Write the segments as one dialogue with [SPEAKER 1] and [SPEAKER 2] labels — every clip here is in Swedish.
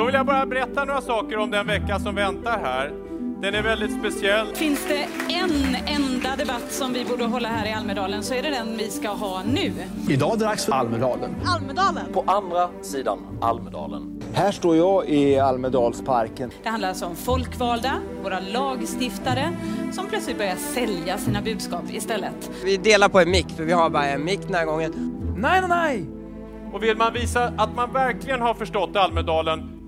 [SPEAKER 1] Då vill jag bara berätta några saker om den vecka som väntar här. Den är väldigt speciell.
[SPEAKER 2] Finns det en enda debatt som vi borde hålla här i Almedalen så är det den vi ska ha nu.
[SPEAKER 3] Idag är det dags för Almedalen.
[SPEAKER 4] Almedalen.
[SPEAKER 5] På andra sidan Almedalen.
[SPEAKER 6] Här står jag i Almedalsparken.
[SPEAKER 2] Det handlar alltså om folkvalda, våra lagstiftare, som plötsligt börjar sälja sina budskap istället.
[SPEAKER 7] Vi delar på en mick, för vi har bara en mick den här gången.
[SPEAKER 6] Nej, nej, nej!
[SPEAKER 1] Och vill man visa att man verkligen har förstått Almedalen,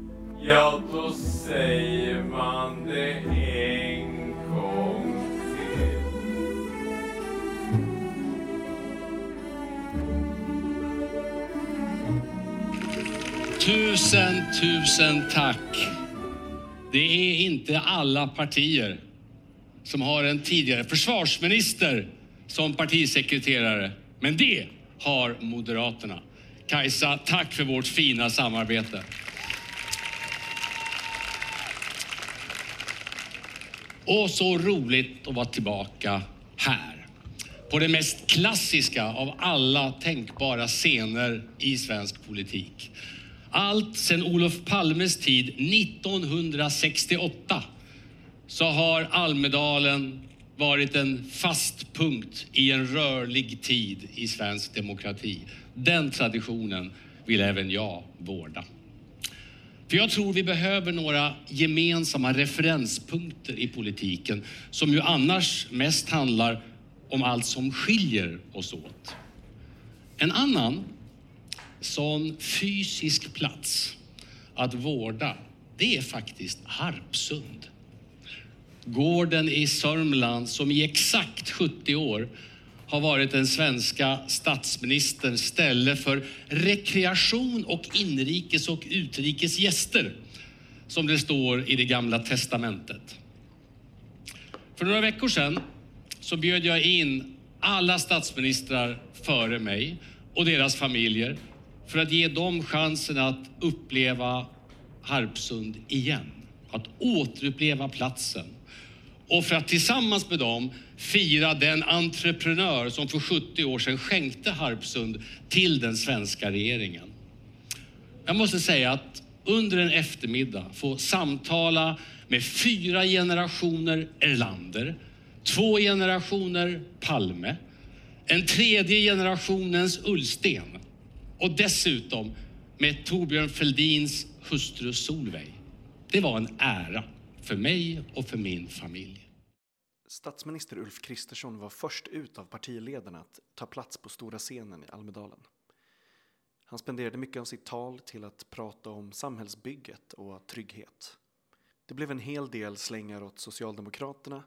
[SPEAKER 1] ja då säger man det en gång till.
[SPEAKER 8] Tusen, tusen tack. Det är inte alla partier som har en tidigare försvarsminister som partisekreterare. Men det har Moderaterna. Kajsa, tack för vårt fina samarbete. Och så roligt att vara tillbaka här. På den mest klassiska av alla tänkbara scener i svensk politik. Allt sedan Olof Palmes tid 1968 så har Almedalen varit en fast punkt i en rörlig tid i svensk demokrati. Den traditionen vill även jag vårda. För jag tror vi behöver några gemensamma referenspunkter i politiken som ju annars mest handlar om allt som skiljer oss åt. En annan sån fysisk plats att vårda, det är faktiskt Harpsund. Gården i Sörmland som i exakt 70 år har varit den svenska statsministerns ställe för rekreation och inrikes och utrikes gäster, som det står i det gamla testamentet. För några veckor sedan så bjöd jag in alla statsministrar före mig och deras familjer för att ge dem chansen att uppleva Harpsund igen. Att återuppleva platsen. Och för att tillsammans med dem fira den entreprenör som för 70 år sedan skänkte Harpsund till den svenska regeringen. Jag måste säga att under en eftermiddag få samtala med fyra generationer Erlander, två generationer Palme, en tredje generationens Ullsten och dessutom med Torbjörn Fälldins hustru Solveig. Det var en ära för mig och för min familj.
[SPEAKER 9] Statsminister Ulf Kristersson var först ut av partiledarna att ta plats på stora scenen i Almedalen. Han spenderade mycket av sitt tal till att prata om samhällsbygget och trygghet. Det blev en hel del slängar åt Socialdemokraterna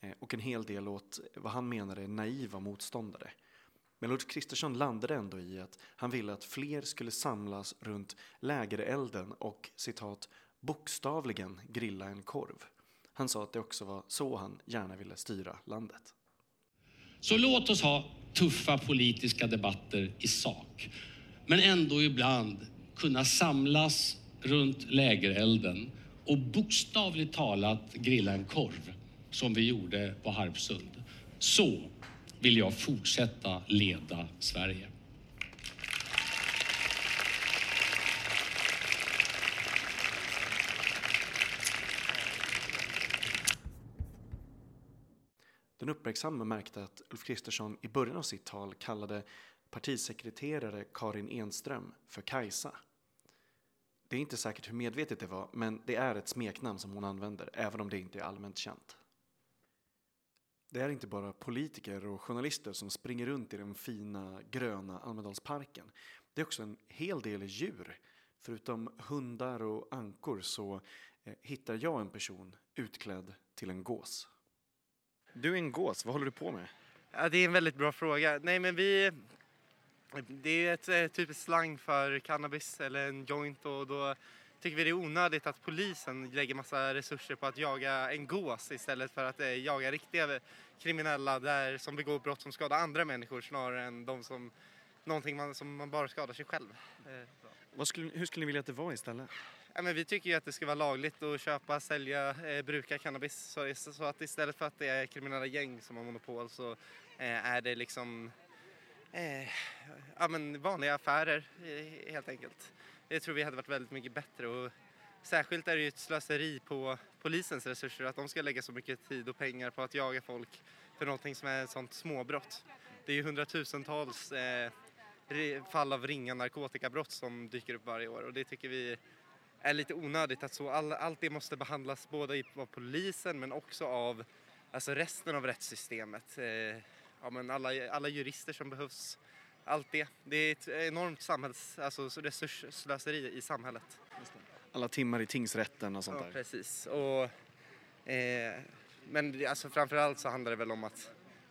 [SPEAKER 9] eh, och en hel del åt vad han menade naiva motståndare. Men Ulf Kristersson landade ändå i att han ville att fler skulle samlas runt lägerelden och citat bokstavligen grilla en korv. Han sa att det också var så han gärna ville styra landet.
[SPEAKER 8] Så låt oss ha tuffa politiska debatter i sak, men ändå ibland kunna samlas runt lägerelden och bokstavligt talat grilla en korv, som vi gjorde på Harpsund. Så vill jag fortsätta leda Sverige.
[SPEAKER 9] Den uppmärksamma märkte att Ulf Kristersson i början av sitt tal kallade partisekreterare Karin Enström för Kajsa. Det är inte säkert hur medvetet det var, men det är ett smeknamn som hon använder, även om det inte är allmänt känt. Det är inte bara politiker och journalister som springer runt i den fina gröna Almedalsparken. Det är också en hel del djur. Förutom hundar och ankor så eh, hittar jag en person utklädd till en gås. Du är en gås, vad håller du på med?
[SPEAKER 10] Ja, det är en väldigt bra fråga. Nej, men vi... Det är ett eh, typiskt slang för cannabis eller en joint och då tycker vi det är onödigt att polisen lägger massa resurser på att jaga en gås istället för att eh, jaga riktiga kriminella där, som begår brott som skadar andra människor snarare än de som, någonting man, som man bara skadar sig själv. Eh,
[SPEAKER 9] skulle, hur skulle ni vilja att det var istället?
[SPEAKER 10] Ja, men vi tycker ju att det ska vara lagligt att köpa, sälja, eh, bruka cannabis. Så, så att istället för att det är kriminella gäng som har monopol så eh, är det liksom eh, ja, men vanliga affärer eh, helt enkelt. Det tror vi hade varit väldigt mycket bättre och särskilt är det ju ett slöseri på polisens resurser att de ska lägga så mycket tid och pengar på att jaga folk för någonting som är ett sånt småbrott. Det är ju hundratusentals eh, fall av ringa narkotikabrott som dyker upp varje år och det tycker vi är lite onödigt att så all, allt det måste behandlas både av polisen men också av alltså resten av rättssystemet. Eh, ja, men alla, alla jurister som behövs, allt det. Det är ett enormt samhälls, alltså resursslöseri i samhället.
[SPEAKER 9] Alla timmar i tingsrätten och sånt
[SPEAKER 10] ja,
[SPEAKER 9] där.
[SPEAKER 10] precis. Och, eh, men alltså framförallt så handlar det väl om att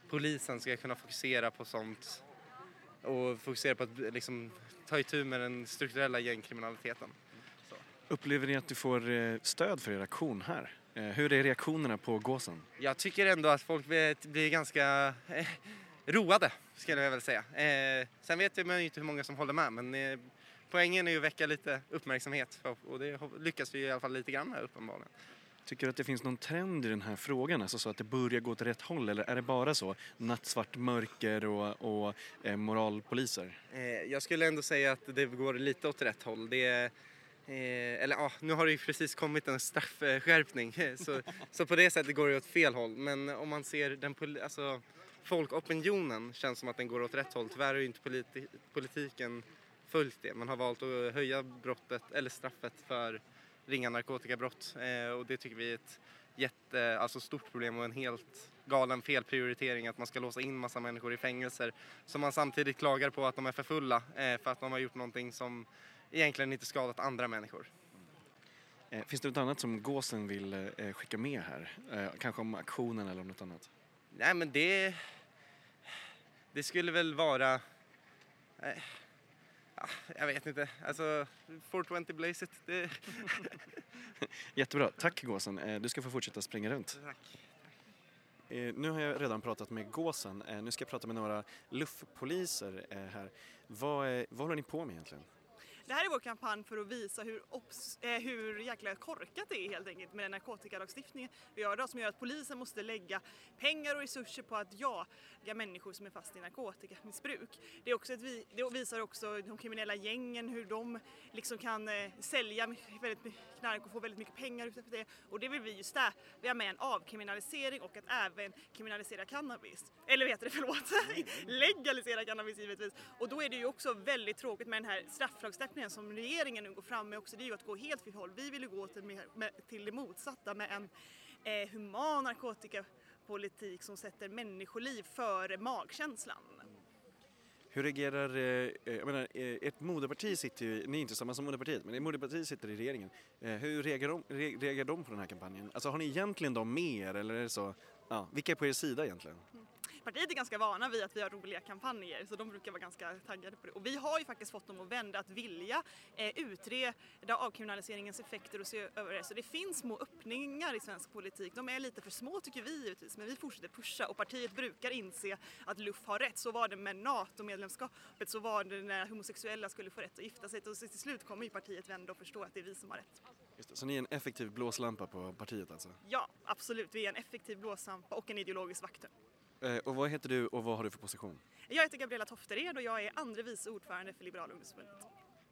[SPEAKER 10] polisen ska kunna fokusera på sånt och fokusera på att liksom, ta itu med den strukturella gängkriminaliteten. Så.
[SPEAKER 9] Upplever ni att du får eh, stöd för er aktion här? Eh, hur är reaktionerna på gåsen?
[SPEAKER 10] Jag tycker ändå att folk blir ganska eh, roade, skulle jag väl säga. Eh, sen vet man ju inte hur många som håller med, men eh, poängen är ju att väcka lite uppmärksamhet och det lyckas vi i alla fall lite grann med uppenbarligen.
[SPEAKER 9] Tycker du att det finns någon trend i den här frågan, alltså så att det börjar gå åt rätt håll eller är det bara så nattsvart mörker och, och eh, moralpoliser?
[SPEAKER 10] Eh, jag skulle ändå säga att det går lite åt rätt håll. Det eh, eller ja, nu har det ju precis kommit en straffskärpning så, så på det sättet går det åt fel håll. Men om man ser den alltså, folkopinionen känns som att den går åt rätt håll. Tyvärr har ju inte politi politiken följt det. Man har valt att höja brottet eller straffet för ringa narkotikabrott eh, och det tycker vi är ett jätte, alltså stort problem och en helt galen felprioritering att man ska låsa in massa människor i fängelser som man samtidigt klagar på att de är för fulla eh, för att de har gjort någonting som egentligen inte skadat andra människor.
[SPEAKER 9] Eh, finns det något annat som Gåsen vill skicka med här? Kanske om aktionen eller om något annat?
[SPEAKER 10] Nej men det, det skulle väl vara jag vet inte. Alltså, 420 Blaze it. Det...
[SPEAKER 9] Jättebra. Tack Gåsen. Eh, du ska få fortsätta springa runt.
[SPEAKER 10] Tack.
[SPEAKER 9] Eh, nu har jag redan pratat med Gåsen. Eh, nu ska jag prata med några luftpoliser här. Vad, vad håller ni på med egentligen?
[SPEAKER 4] Det här är vår kampanj för att visa hur, obs, eh, hur jäkla korkat det är helt enkelt med den narkotikalagstiftningen vi gör idag som gör att polisen måste lägga pengar och resurser på att jaga människor som är fast i narkotikamissbruk. Det, är också ett, det visar också de kriminella gängen hur de liksom kan eh, sälja väldigt mycket knark och få väldigt mycket pengar utifrån det och det vill vi ju stävja med en avkriminalisering och att även kriminalisera cannabis. Eller vet du förlåt, legalisera cannabis givetvis. Och då är det ju också väldigt tråkigt med den här strafflagstiftningen målsättningen som regeringen nu går fram med också, det är ju att gå helt fel håll. Vi vill ju gå till, med, till det motsatta med en eh, human narkotikapolitik som sätter människoliv före magkänslan.
[SPEAKER 9] Hur reagerar, eh, eh jag menar, eh, ett moderparti sitter ju, ni är inte samma som moderpartiet, men ett moderparti sitter i regeringen. Hur reagerar de, reagerar de på den här kampanjen? Alltså har ni egentligen dem med er eller är det så, ja, vilka är på er sida egentligen? Mm
[SPEAKER 4] partiet är ganska vana vid att vi har roliga kampanjer så de brukar vara ganska taggade på det. Och vi har ju faktiskt fått dem att vända, att vilja eh, utreda avkriminaliseringens effekter och se över det. Så det finns små öppningar i svensk politik. De är lite för små tycker vi givetvis, men vi fortsätter pusha och partiet brukar inse att LUF har rätt. Så var det med NATO-medlemskapet, så var det när homosexuella skulle få rätt att gifta sig. Och till slut kommer ju partiet vända och förstå att det är vi som har rätt.
[SPEAKER 9] Det, så ni är en effektiv blåslampa på partiet alltså?
[SPEAKER 4] Ja, absolut. Vi är en effektiv blåslampa och en ideologisk vakthund.
[SPEAKER 9] Eh, och vad heter du och vad har du för position?
[SPEAKER 4] Jag heter Gabriella Toftered och jag är andre vice ordförande för Liberala ungdomsförbundet.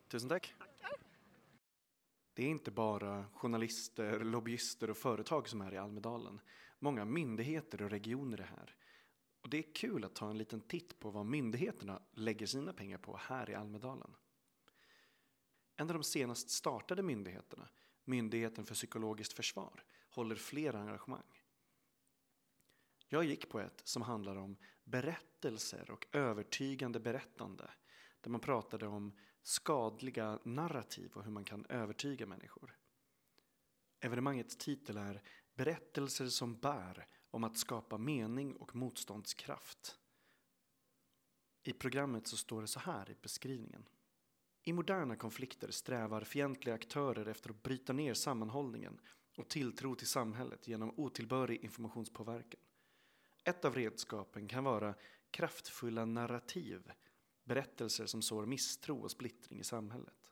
[SPEAKER 9] Tusen tack.
[SPEAKER 4] Tackar.
[SPEAKER 9] Det är inte bara journalister, lobbyister och företag som är i Almedalen. Många myndigheter och regioner är här. Och det är kul att ta en liten titt på vad myndigheterna lägger sina pengar på här i Almedalen. En av de senast startade myndigheterna, Myndigheten för psykologiskt försvar, håller flera engagemang. Jag gick på ett som handlar om berättelser och övertygande berättande. Där man pratade om skadliga narrativ och hur man kan övertyga människor. Evenemangets titel är Berättelser som bär om att skapa mening och motståndskraft. I programmet så står det så här i beskrivningen. I moderna konflikter strävar fientliga aktörer efter att bryta ner sammanhållningen och tilltro till samhället genom otillbörlig informationspåverkan. Ett av redskapen kan vara kraftfulla narrativ, berättelser som sår misstro och splittring i samhället.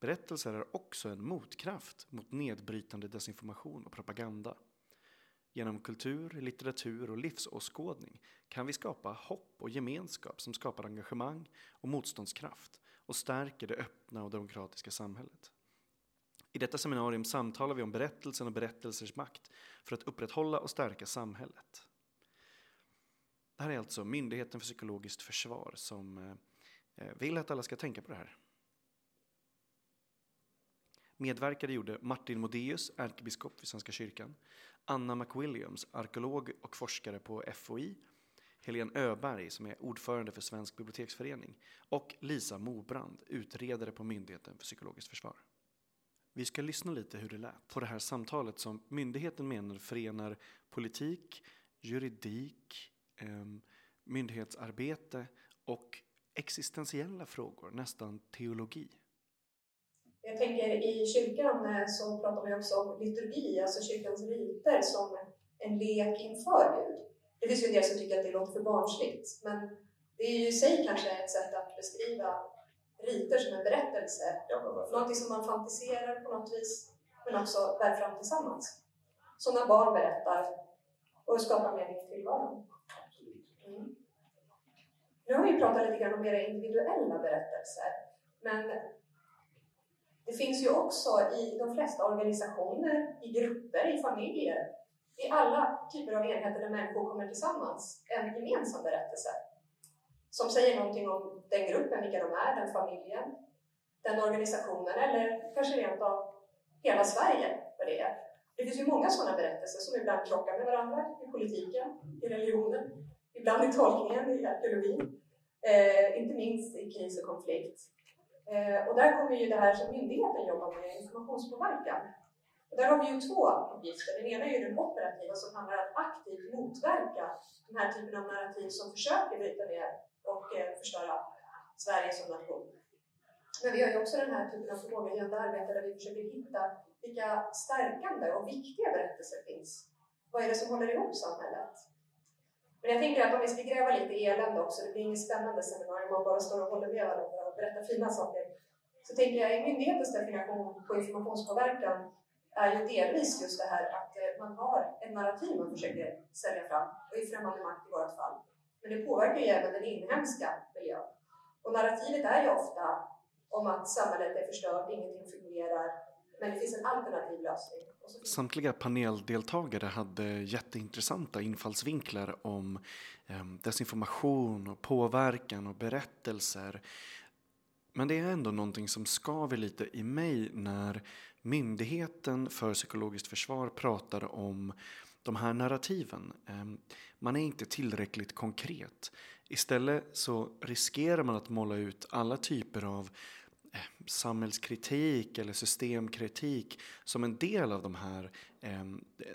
[SPEAKER 9] Berättelser är också en motkraft mot nedbrytande desinformation och propaganda. Genom kultur, litteratur och livsåskådning kan vi skapa hopp och gemenskap som skapar engagemang och motståndskraft och stärker det öppna och demokratiska samhället. I detta seminarium samtalar vi om berättelsen och berättelsers makt för att upprätthålla och stärka samhället. Det här är alltså Myndigheten för psykologiskt försvar som eh, eh, vill att alla ska tänka på det här. Medverkade gjorde Martin Modéus, ärkebiskop vid Svenska kyrkan, Anna McWilliams, arkeolog och forskare på FOI, Helene Öberg som är ordförande för Svensk biblioteksförening och Lisa Mobrand, utredare på Myndigheten för psykologiskt försvar. Vi ska lyssna lite hur det lät på det här samtalet som myndigheten menar förenar politik, juridik, eh, myndighetsarbete och existentiella frågor, nästan teologi.
[SPEAKER 11] Jag tänker i kyrkan eh, så pratar ju också om liturgi, alltså kyrkans riter som en lek inför Gud. Det finns ju en del som tycker att det låter för barnsligt, men det är ju i sig kanske ett sätt att beskriva riter som en berättelse. Någonting som man fantiserar på något vis, men också bär fram tillsammans. Som när barn berättar och skapar mening i tillvaron. Nu har vi pratat lite grann om era individuella berättelser, men det finns ju också i de flesta organisationer, i grupper, i familjer, i alla typer av enheter där människor kommer tillsammans, en gemensam berättelse som säger någonting om den gruppen, vilka de är, den familjen, den organisationen eller kanske rent av hela Sverige, vad det är. Det finns ju många sådana berättelser som ibland krockar med varandra i politiken, i religionen, ibland i tolkningen, i arkeologin, eh, inte minst i kris och konflikt. Eh, och där kommer ju det här som myndigheten jobbar med, informationspåverkan. Och där har vi ju två uppgifter. Den ena är ju den operativa som handlar om att aktivt motverka den här typen av narrativ som försöker bryta ner och eh, förstöra Sverige som nation. Men vi har ju också den här typen av förmågehöjande arbete där vi försöker hitta vilka stärkande och viktiga berättelser finns. Vad är det som håller ihop samhället? Men jag tänker att om vi ska gräva lite i elände också, det blir inget spännande seminarium om man bara står och håller med varandra och berättar fina saker. Så tänker jag i myndighetens definition på informationspåverkan är ju delvis just det här att eh, man har en narrativ man försöker sälja fram, och i främmande makt i vårt fall. Men det påverkar ju även den inhemska miljön. Och narrativet är ju ofta om att samhället är förstört, ingenting fungerar, men det finns en alternativ lösning.
[SPEAKER 9] Samtliga paneldeltagare hade jätteintressanta infallsvinklar om eh, desinformation och påverkan och berättelser. Men det är ändå någonting som skaver lite i mig när Myndigheten för psykologiskt försvar pratar om de här narrativen. Ehm, man är inte tillräckligt konkret. Istället så riskerar man att måla ut alla typer av samhällskritik eller systemkritik som en del av de här eh,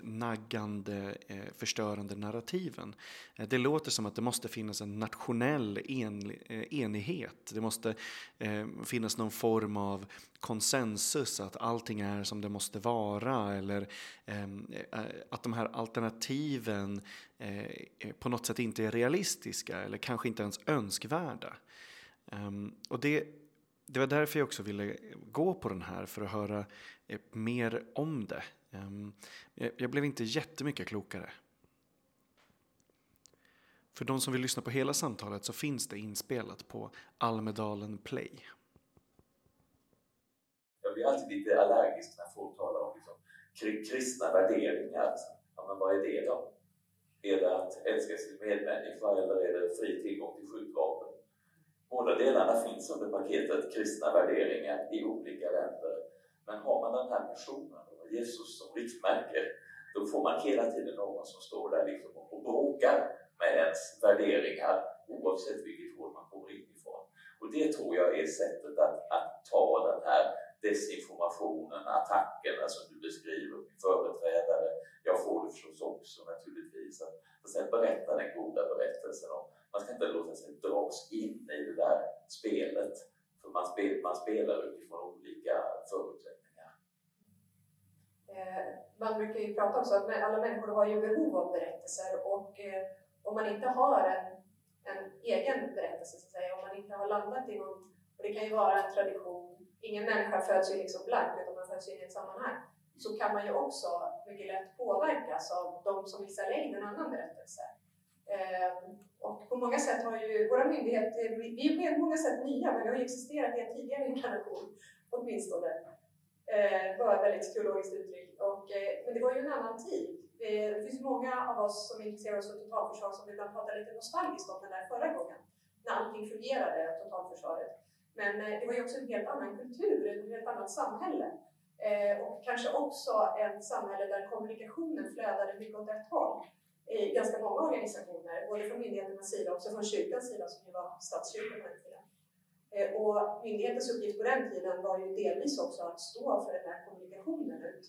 [SPEAKER 9] naggande, eh, förstörande narrativen. Eh, det låter som att det måste finnas en nationell en, eh, enighet. Det måste eh, finnas någon form av konsensus, att allting är som det måste vara eller ehm, eh, eh, att de här alternativen eh, på något sätt inte är realistiska eller kanske inte ens önskvärda. Ehm, och det det var därför jag också ville gå på den här, för att höra eh, mer om det. Ehm, jag blev inte jättemycket klokare. För de som vill lyssna på hela samtalet så finns det inspelat på Almedalen Play.
[SPEAKER 12] Jag blir alltid lite allergisk när folk talar om liksom, kristna värderingar. Ja, men vad är det då? Är det att älska sin medmänniska eller är det fri tillgång till skjutvapen? Båda delarna finns under paketet kristna värderingar i olika länder. Men har man den här personen, Jesus som riktmärke, då får man hela tiden någon som står där liksom och bråkar med ens värderingar oavsett vilket håll man kommer in ifrån. Och det tror jag är sättet att, att ta den här desinformationen, attackerna alltså som du beskriver, min företrädare. Jag får det förstås också naturligtvis. Att, att berätta den goda berättelsen om man ska inte låta sig dras in i det där spelet. För man, spel, man spelar utifrån olika förutsättningar.
[SPEAKER 11] Eh, man brukar ju prata också om att alla människor har ju behov av berättelser och eh, om man inte har en, en egen berättelse, så att säga, om man inte har landat i någon, och det kan ju vara en tradition, ingen människa föds ju liksom blank utan man föds in i ett sammanhang, så kan man ju också mycket lätt påverkas av de som vill sälja in en annan berättelse. Ehm, och på många sätt har ju våra myndigheter, vi är på många sätt nya, men vi har ju existerat i en tidigare inkarnation åtminstone. Ehm, det var ett väldigt teologiskt uttryck. Och, eh, men det var ju en annan tid. Eh, det finns många av oss som intresserar oss för totalförsvar som ibland pratar lite nostalgiskt om den där förra gången, när allting fungerade, totalförsvaret. Men eh, det var ju också en helt annan kultur, ett helt annat samhälle. Ehm, och kanske också ett samhälle där kommunikationen flödade mycket åt rätt håll i ganska många organisationer, både från myndigheternas sida och också från kyrkans sida som ju var statskyrkan på den tiden. Eh, och myndighetens uppgift på den tiden var ju delvis också att stå för den här kommunikationen ut.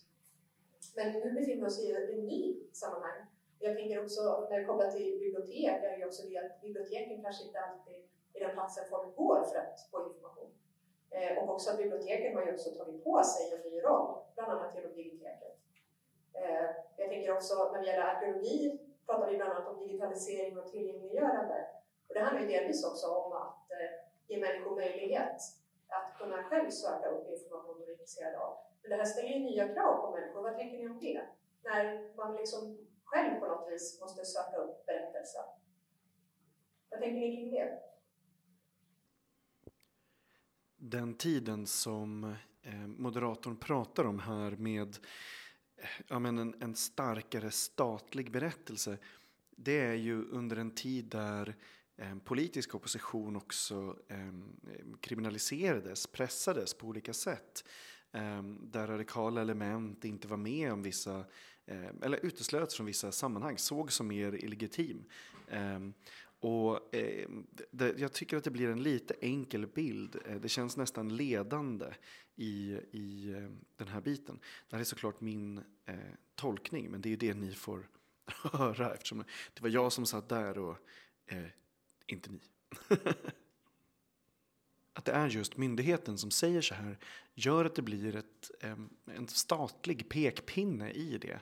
[SPEAKER 11] Men nu befinner vi oss i ett ny sammanhang. Jag tänker också, när det kommer till bibliotek, är ju också det att biblioteken kanske inte alltid är den platsen folk går för att få information. Eh, och också att biblioteken har ju också tagit på sig en ny roll, bland annat genom biblioteket. Eh, jag tänker också när det gäller arkeologi pratar vi bland annat om digitalisering och tillgängliggörande. Och det handlar ju delvis också om att eh, ge människor möjlighet att kunna själv söka upp information de är intresserade av. Men det här ställer ju nya krav på människor. Vad tänker ni om det? När man liksom själv på något vis måste söka upp berättelsen. Vad tänker ni kring det?
[SPEAKER 9] Den tiden som eh, moderatorn pratar om här med ja, men en, en starkare statlig berättelse det är ju under en tid där eh, politisk opposition också eh, kriminaliserades, pressades på olika sätt. Eh, där radikala element inte var med om vissa, eh, eller uteslöts från vissa sammanhang, sågs som mer illegitim. Ehm, och eh, det, jag tycker att det blir en lite enkel bild. Eh, det känns nästan ledande i, i eh, den här biten. Det här är såklart min eh, tolkning, men det är ju det ni får höra eftersom det var jag som satt där och eh, inte ni. att det är just myndigheten som säger så här gör att det blir ett, en statlig pekpinne i det.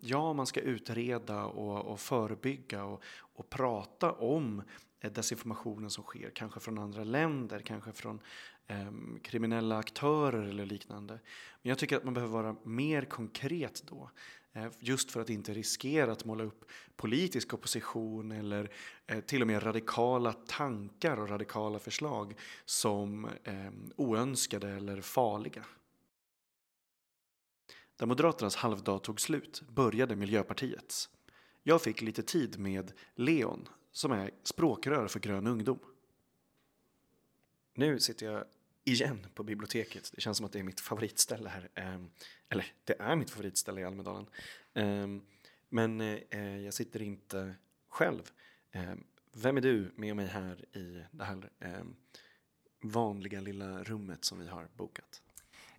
[SPEAKER 9] Ja, man ska utreda och, och förebygga och, och prata om eh, desinformationen som sker, kanske från andra länder, kanske från eh, kriminella aktörer eller liknande. Men jag tycker att man behöver vara mer konkret då. Eh, just för att inte riskera att måla upp politisk opposition eller eh, till och med radikala tankar och radikala förslag som eh, oönskade eller farliga. Där Moderaternas halvdag tog slut började Miljöpartiets. Jag fick lite tid med Leon som är språkrör för Grön ungdom. Nu sitter jag igen på biblioteket. Det känns som att det är mitt favoritställe här. Ehm, eller det är mitt favoritställe i Almedalen. Ehm, men eh, jag sitter inte själv. Ehm, vem är du med mig här i det här vanliga lilla rummet som vi har bokat?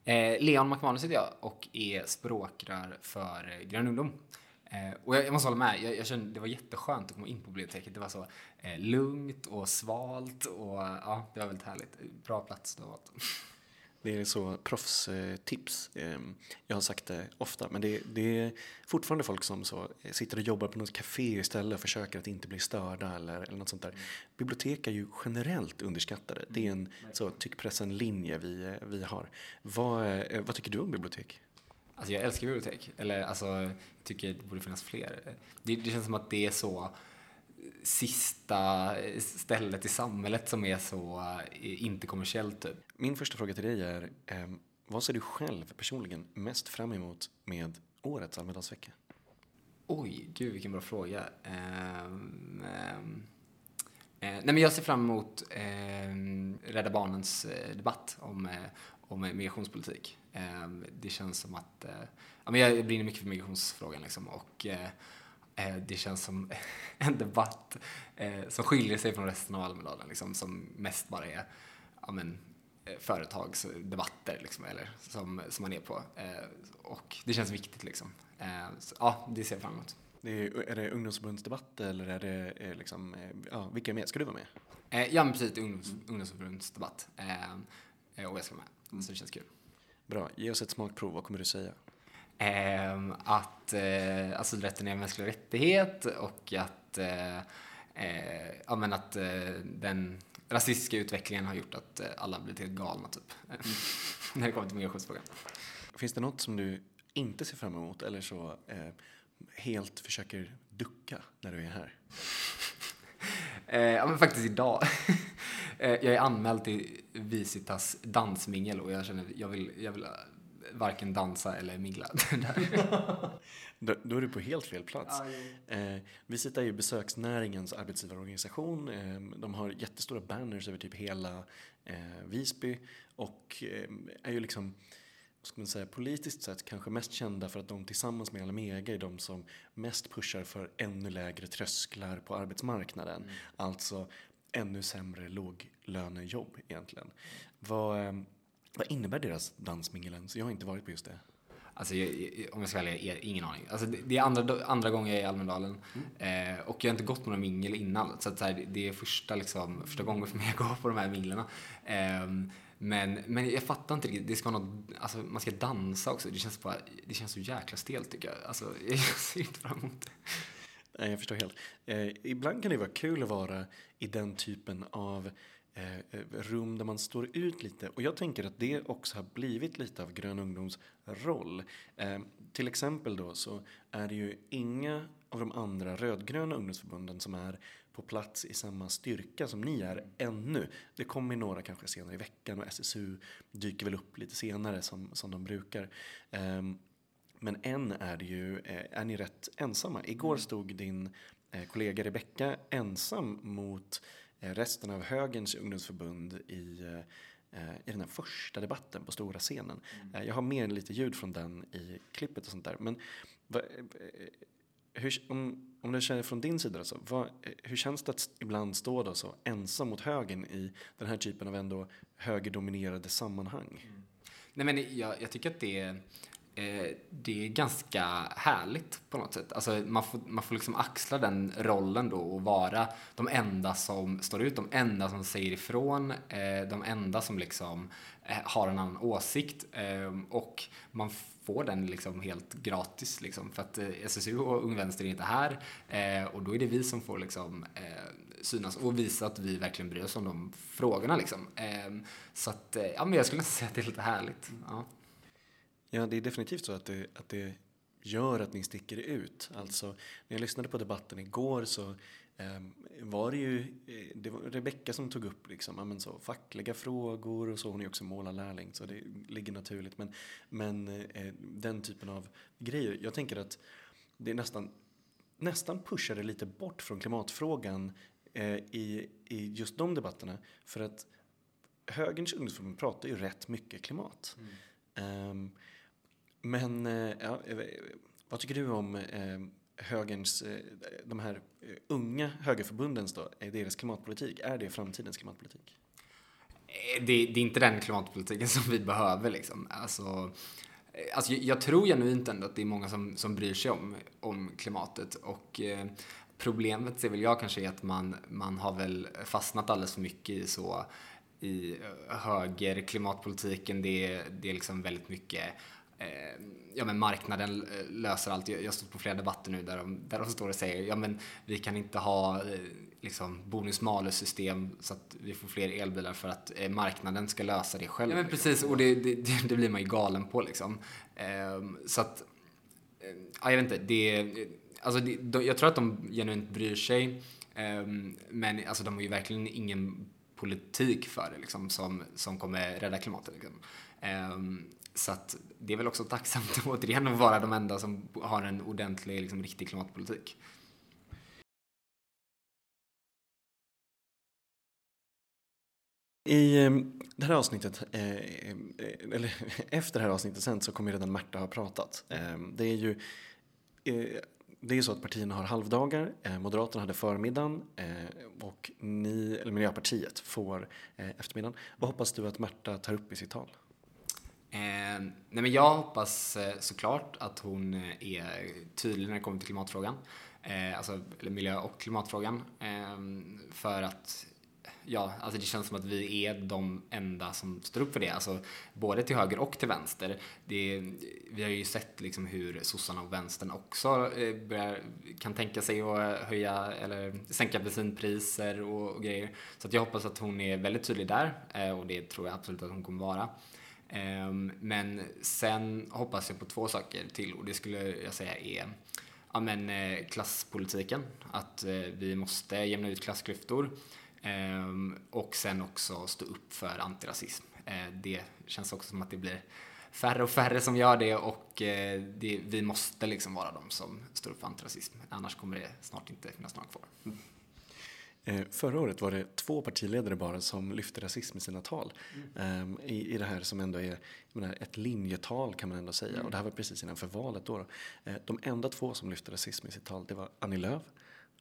[SPEAKER 13] Eh, Leon McManus heter jag och är språkrör för Grön ungdom. Eh, och jag, jag, måste hålla med, jag, jag kände det var jätteskönt att komma in på biblioteket. Det var så eh, lugnt och svalt och ja, det var väldigt härligt. Bra plats du har valt.
[SPEAKER 9] Det är så proffstips. Ehm, jag har sagt det ofta, men det, det, är fortfarande folk som så sitter och jobbar på något café istället och försöker att inte bli störda eller, eller något sånt där. Bibliotek är ju generellt underskattade. Det är en så tyckpressen-linje vi, vi har. Vad, vad tycker du om bibliotek?
[SPEAKER 13] Alltså jag älskar bibliotek. Eller alltså, jag tycker det borde finnas fler. Det, det känns som att det är så sista stället i samhället som är så eh, inte kommersiellt. Typ.
[SPEAKER 9] Min första fråga till dig är, eh, vad ser du själv personligen mest fram emot med årets Almedalsvecka?
[SPEAKER 13] Oj, gud vilken bra fråga. Um, eh, nej men jag ser fram emot eh, Rädda Barnens eh, debatt om, om migrationspolitik. Ehm, det känns som att, eh, ja, men jag brinner mycket för migrationsfrågan liksom, och eh, eh, det känns som en debatt som skiljer sig från resten av Almedalen, liksom, som mest bara är ja, men, företagsdebatter liksom, eller, som, som man är på. och det känns viktigt. Liksom. Så, ja, det ser jag fram emot.
[SPEAKER 9] Det är, är det ungdomsförbundsdebatt eller är det liksom, ja, vilka är med? Ska du vara
[SPEAKER 13] med? ja, men precis, ungdoms, ungdomsförbundsdebatt. och jag ska vara med, så det känns kul.
[SPEAKER 9] Bra, ge oss ett smakprov. Vad kommer du säga?
[SPEAKER 13] Eh, att eh, asylrätten är en mänsklig rättighet och att, eh, eh, ja, men att eh, den rasistiska utvecklingen har gjort att eh, alla blivit helt galna, typ. när det kommer till migrationsfrågan.
[SPEAKER 9] Finns det något som du inte ser fram emot eller så eh, helt försöker ducka när du är här?
[SPEAKER 13] ja, men faktiskt idag. jag är anmäld till Visitas dansmingel och jag känner jag vill, jag vill varken dansa eller mingla.
[SPEAKER 9] då, då är du på helt fel plats. Eh, Visita är ju besöksnäringens arbetsgivarorganisation. Eh, de har jättestora banners över typ hela eh, Visby och eh, är ju liksom vad ska man säga, politiskt sett kanske mest kända för att de tillsammans med Almega är de som mest pushar för ännu lägre trösklar på arbetsmarknaden. Mm. Alltså ännu sämre låglönejobb egentligen. Vad, eh, vad innebär deras dansmingelens? Jag har inte varit på just det.
[SPEAKER 13] Alltså, jag, om jag ska välja, ingen aning. Alltså, det är andra, andra gången jag är i Almedalen mm. eh, och jag har inte gått på några mingel innan. Så, att, så här, det är första, liksom, första gången för mig att gå på de här minglerna. Eh, men, men jag fattar inte riktigt. Det ska något, alltså, man ska dansa också. Det känns, bara, det känns så jäkla stelt tycker jag. Alltså, jag ser inte fram emot det.
[SPEAKER 9] Nej, jag förstår helt. Eh, ibland kan det vara kul att vara i den typen av eh, eh, rum där man står ut lite. Och jag tänker att det också har blivit lite av Grön ungdoms roll. Eh, till exempel då så är det ju inga av de andra rödgröna ungdomsförbunden som är på plats i samma styrka som ni är ännu. Det kommer några kanske senare i veckan och SSU dyker väl upp lite senare som, som de brukar. Um, men än är det ju, eh, är ni rätt ensamma. Igår mm. stod din eh, kollega Rebecka ensam mot eh, resten av högerns ungdomsförbund i, i den här första debatten på stora scenen. Mm. Jag har med lite ljud från den i klippet och sånt där. Men hur, om, om du känner från din sida, alltså, vad, hur känns det att ibland stå då så ensam mot högern i den här typen av ändå högerdominerade sammanhang? Mm.
[SPEAKER 13] Nej, men jag, jag tycker att det Eh, det är ganska härligt på något sätt. Alltså man får, man får liksom axla den rollen då och vara de enda som står ut, de enda som säger ifrån, eh, de enda som liksom eh, har en annan åsikt och man får den liksom helt gratis liksom för att SSU och Ung Vänster är inte här och då är det vi som får liksom synas och visa att vi verkligen bryr oss om de frågorna liksom. Så att, ja men jag skulle nästan säga att det är lite härligt. Ja.
[SPEAKER 9] Ja, det är definitivt så att det, att det gör att ni sticker ut. Alltså, när jag lyssnade på debatten igår så eh, var det ju eh, det var Rebecka som tog upp liksom, men så, fackliga frågor och så. Hon är ju också målarlärling så det ligger naturligt. Men, men eh, den typen av grejer. Jag tänker att det är nästan, nästan pushar det lite bort från klimatfrågan eh, i, i just de debatterna. För att högerns ungdomsförbund pratar ju rätt mycket klimat. Mm. Um, men eh, ja, vad tycker du om eh, högerns, eh, de här unga högerförbundens då, deras klimatpolitik? Är det framtidens klimatpolitik?
[SPEAKER 13] Det, det är inte den klimatpolitiken som vi behöver liksom. Alltså, alltså jag tror genuint ändå att det är många som, som bryr sig om, om klimatet och eh, problemet ser väl jag kanske är att man, man har väl fastnat alldeles för mycket i så i höger klimatpolitiken. Det, det är liksom väldigt mycket ja, men marknaden eh, löser allt. Jag har stått på flera debatter nu där de, där de står och säger ja men vi kan inte ha eh, liksom bonus-malus-system så att vi får fler elbilar för att eh, marknaden ska lösa det själv. Ja men precis och det, det, det blir man ju galen på liksom. Eh, så att, eh, ja, jag vet inte, det, alltså det, de, jag tror att de genuint bryr sig ehm, men alltså de har ju verkligen ingen politik för det liksom som, som kommer rädda klimatet. Liksom. Så att det är väl också tacksamt återigen att vara de enda som har en ordentlig, liksom, riktig klimatpolitik.
[SPEAKER 9] I ehm, det här avsnittet, eh, eller efter det här avsnittet sen så kommer redan Märta ha pratat. Ehm, det är ju eh, det är så att partierna har halvdagar. Eh, Moderaterna hade förmiddagen och ni, eller Miljöpartiet får eftermiddagen. Vad hoppas du att Märta tar upp i sitt tal?
[SPEAKER 13] Eh, nej men jag hoppas eh, såklart att hon eh, är tydlig när det kommer till klimatfrågan. Eh, alltså, eller miljö och klimatfrågan. Eh, för att ja, alltså det känns som att vi är de enda som står upp för det. Alltså, både till höger och till vänster. Det, vi har ju sett liksom hur sossarna och vänstern också eh, börjar, kan tänka sig att eh, höja eller sänka bensinpriser och, och grejer. Så att jag hoppas att hon är väldigt tydlig där eh, och det tror jag absolut att hon kommer vara. Ehm, men sen hoppas jag på två saker till och det skulle jag säga är ja, men, eh, klasspolitiken. Att eh, vi måste jämna ut klassklyftor ehm, och sen också stå upp för antirasism. Eh, det känns också som att det blir färre och färre som gör det och det, vi måste liksom vara de som står upp för antirasism. Annars kommer det snart inte finnas några kvar.
[SPEAKER 9] Eh, förra året var det två partiledare bara som lyfte rasism i sina tal. Mm. Eh, i, I det här som ändå är menar, ett linjetal kan man ändå säga. Mm. Och det här var precis innanför valet då. då. Eh, de enda två som lyfte rasism i sitt tal det var Annie Lööf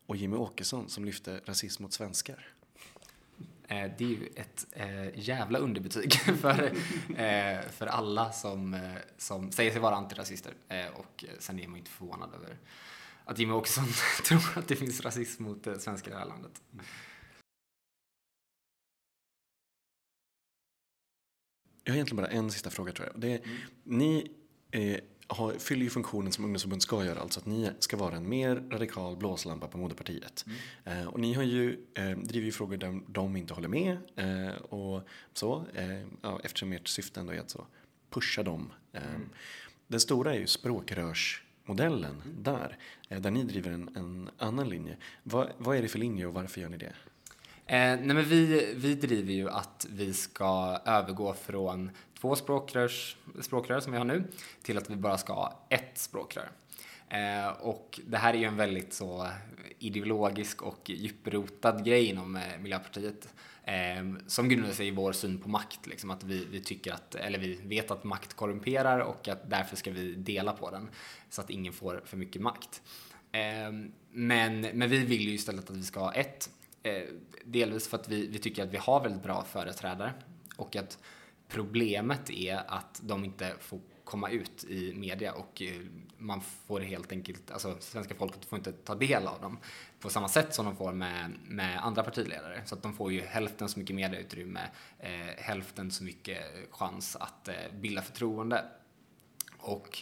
[SPEAKER 9] och Jimmy Åkesson som lyfte rasism mot svenskar.
[SPEAKER 13] Eh, det är ju ett jävla underbetyg för, för alla som, som säger sig vara antirasister. Och sen är man inte förvånad över att Jimmy Åkesson tror att det finns rasism mot svenskar i det här landet.
[SPEAKER 9] Jag har egentligen bara en sista fråga tror jag. Det är, mm. Ni eh, har, fyller ju funktionen som ungdomsförbund ska göra, alltså att ni ska vara en mer radikal blåslampa på moderpartiet. Mm. Eh, och ni har ju, eh, driver ju frågor där de inte håller med eh, och så, eh, ja, eftersom ert syfte ändå är att så pusha dem. Eh, mm. Den stora är ju språkrörsmodellen mm. där, eh, där ni driver en, en annan linje. Va, vad är det för linje och varför gör ni det?
[SPEAKER 13] Eh, nej men vi, vi driver ju att vi ska övergå från två språkrörs, språkrör som vi har nu till att vi bara ska ha ett språkrör. Eh, och det här är ju en väldigt så ideologisk och djuprotad grej inom eh, Miljöpartiet Ehm, som grundar sig i vår syn på makt. Liksom, att vi, vi tycker att, eller vi vet att makt korrumperar och att därför ska vi dela på den så att ingen får för mycket makt. Eh, men, men vi vill ju istället att vi ska ha ett Eh, delvis för att vi, vi tycker att vi har väldigt bra företrädare och att problemet är att de inte får komma ut i media och eh, man får helt enkelt, alltså svenska folket får inte ta del av dem på samma sätt som de får med, med andra partiledare. Så att de får ju hälften så mycket medieutrymme, eh, hälften så mycket chans att eh, bilda förtroende. Och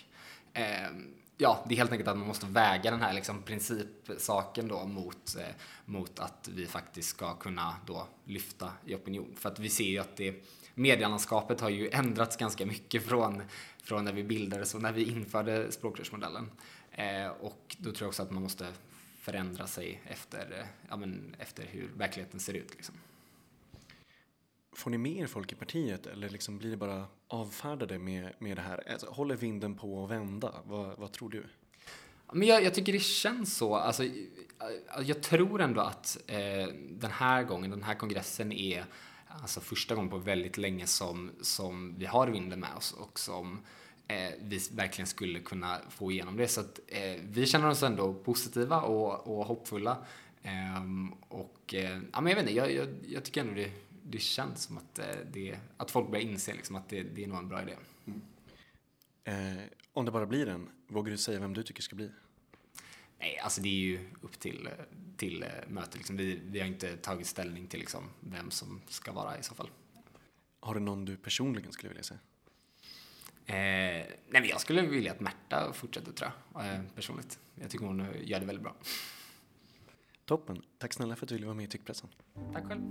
[SPEAKER 13] eh, ja, det är helt enkelt att man måste väga den här liksom principsaken då mot, eh, mot att vi faktiskt ska kunna då lyfta i opinion. För att vi ser ju att det, medielandskapet har ju ändrats ganska mycket från, från när vi bildades och när vi införde språkrörsmodellen. Eh, och då tror jag också att man måste förändra sig efter, eh, ja, men efter hur verkligheten ser ut. Liksom.
[SPEAKER 9] Får ni med er folk i partiet eller liksom blir det bara avfärdade med, med det här? Alltså, håller vinden på att vända? Vad, vad tror du?
[SPEAKER 13] Men jag, jag, tycker det känns så. Alltså, jag tror ändå att eh, den här gången, den här kongressen är alltså första gången på väldigt länge som, som vi har vinden med oss och som eh, vi verkligen skulle kunna få igenom det. Så att, eh, vi känner oss ändå positiva och, och hoppfulla. Ehm, och eh, ja, men jag vet inte, jag, jag, jag tycker ändå det det känns som att, eh, det, att folk börjar inse liksom att det, det är nog en bra idé. Mm.
[SPEAKER 9] Eh, om det bara blir en, vågar du säga vem du tycker ska bli?
[SPEAKER 13] Nej, alltså det är ju upp till, till eh, mötet. Liksom. Vi, vi har inte tagit ställning till liksom, vem som ska vara i så fall.
[SPEAKER 9] Har du någon du personligen skulle vilja säga?
[SPEAKER 13] Eh, nej, men jag skulle vilja att Märta fortsätter tror jag, eh, personligt. Jag tycker hon gör det väldigt bra.
[SPEAKER 9] Toppen. Tack snälla för att du ville vara med i Tyckpressen.
[SPEAKER 13] Tack själv.